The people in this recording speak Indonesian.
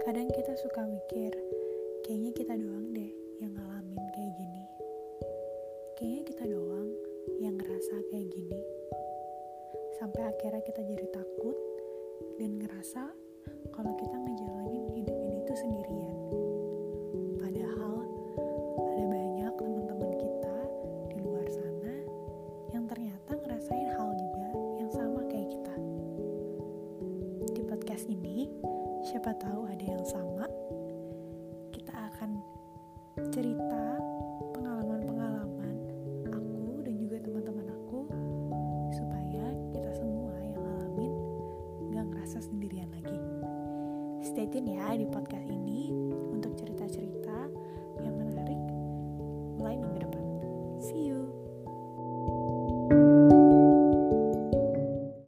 Kadang kita suka mikir, kayaknya kita doang deh yang ngalamin kayak gini. Kayaknya kita doang yang ngerasa kayak gini. Sampai akhirnya kita jadi takut dan ngerasa kalau kita ngejalanin hidup ini tuh sendirian. Padahal ada banyak teman-teman kita di luar sana yang ternyata ngerasain hal juga yang sama kayak kita. Di podcast ini, Siapa tahu ada yang sama. Kita akan cerita pengalaman-pengalaman aku dan juga teman-teman aku supaya kita semua yang ngalamin gak ngerasa sendirian lagi. Stay tune ya di podcast ini untuk cerita-cerita yang menarik mulai minggu depan. See you.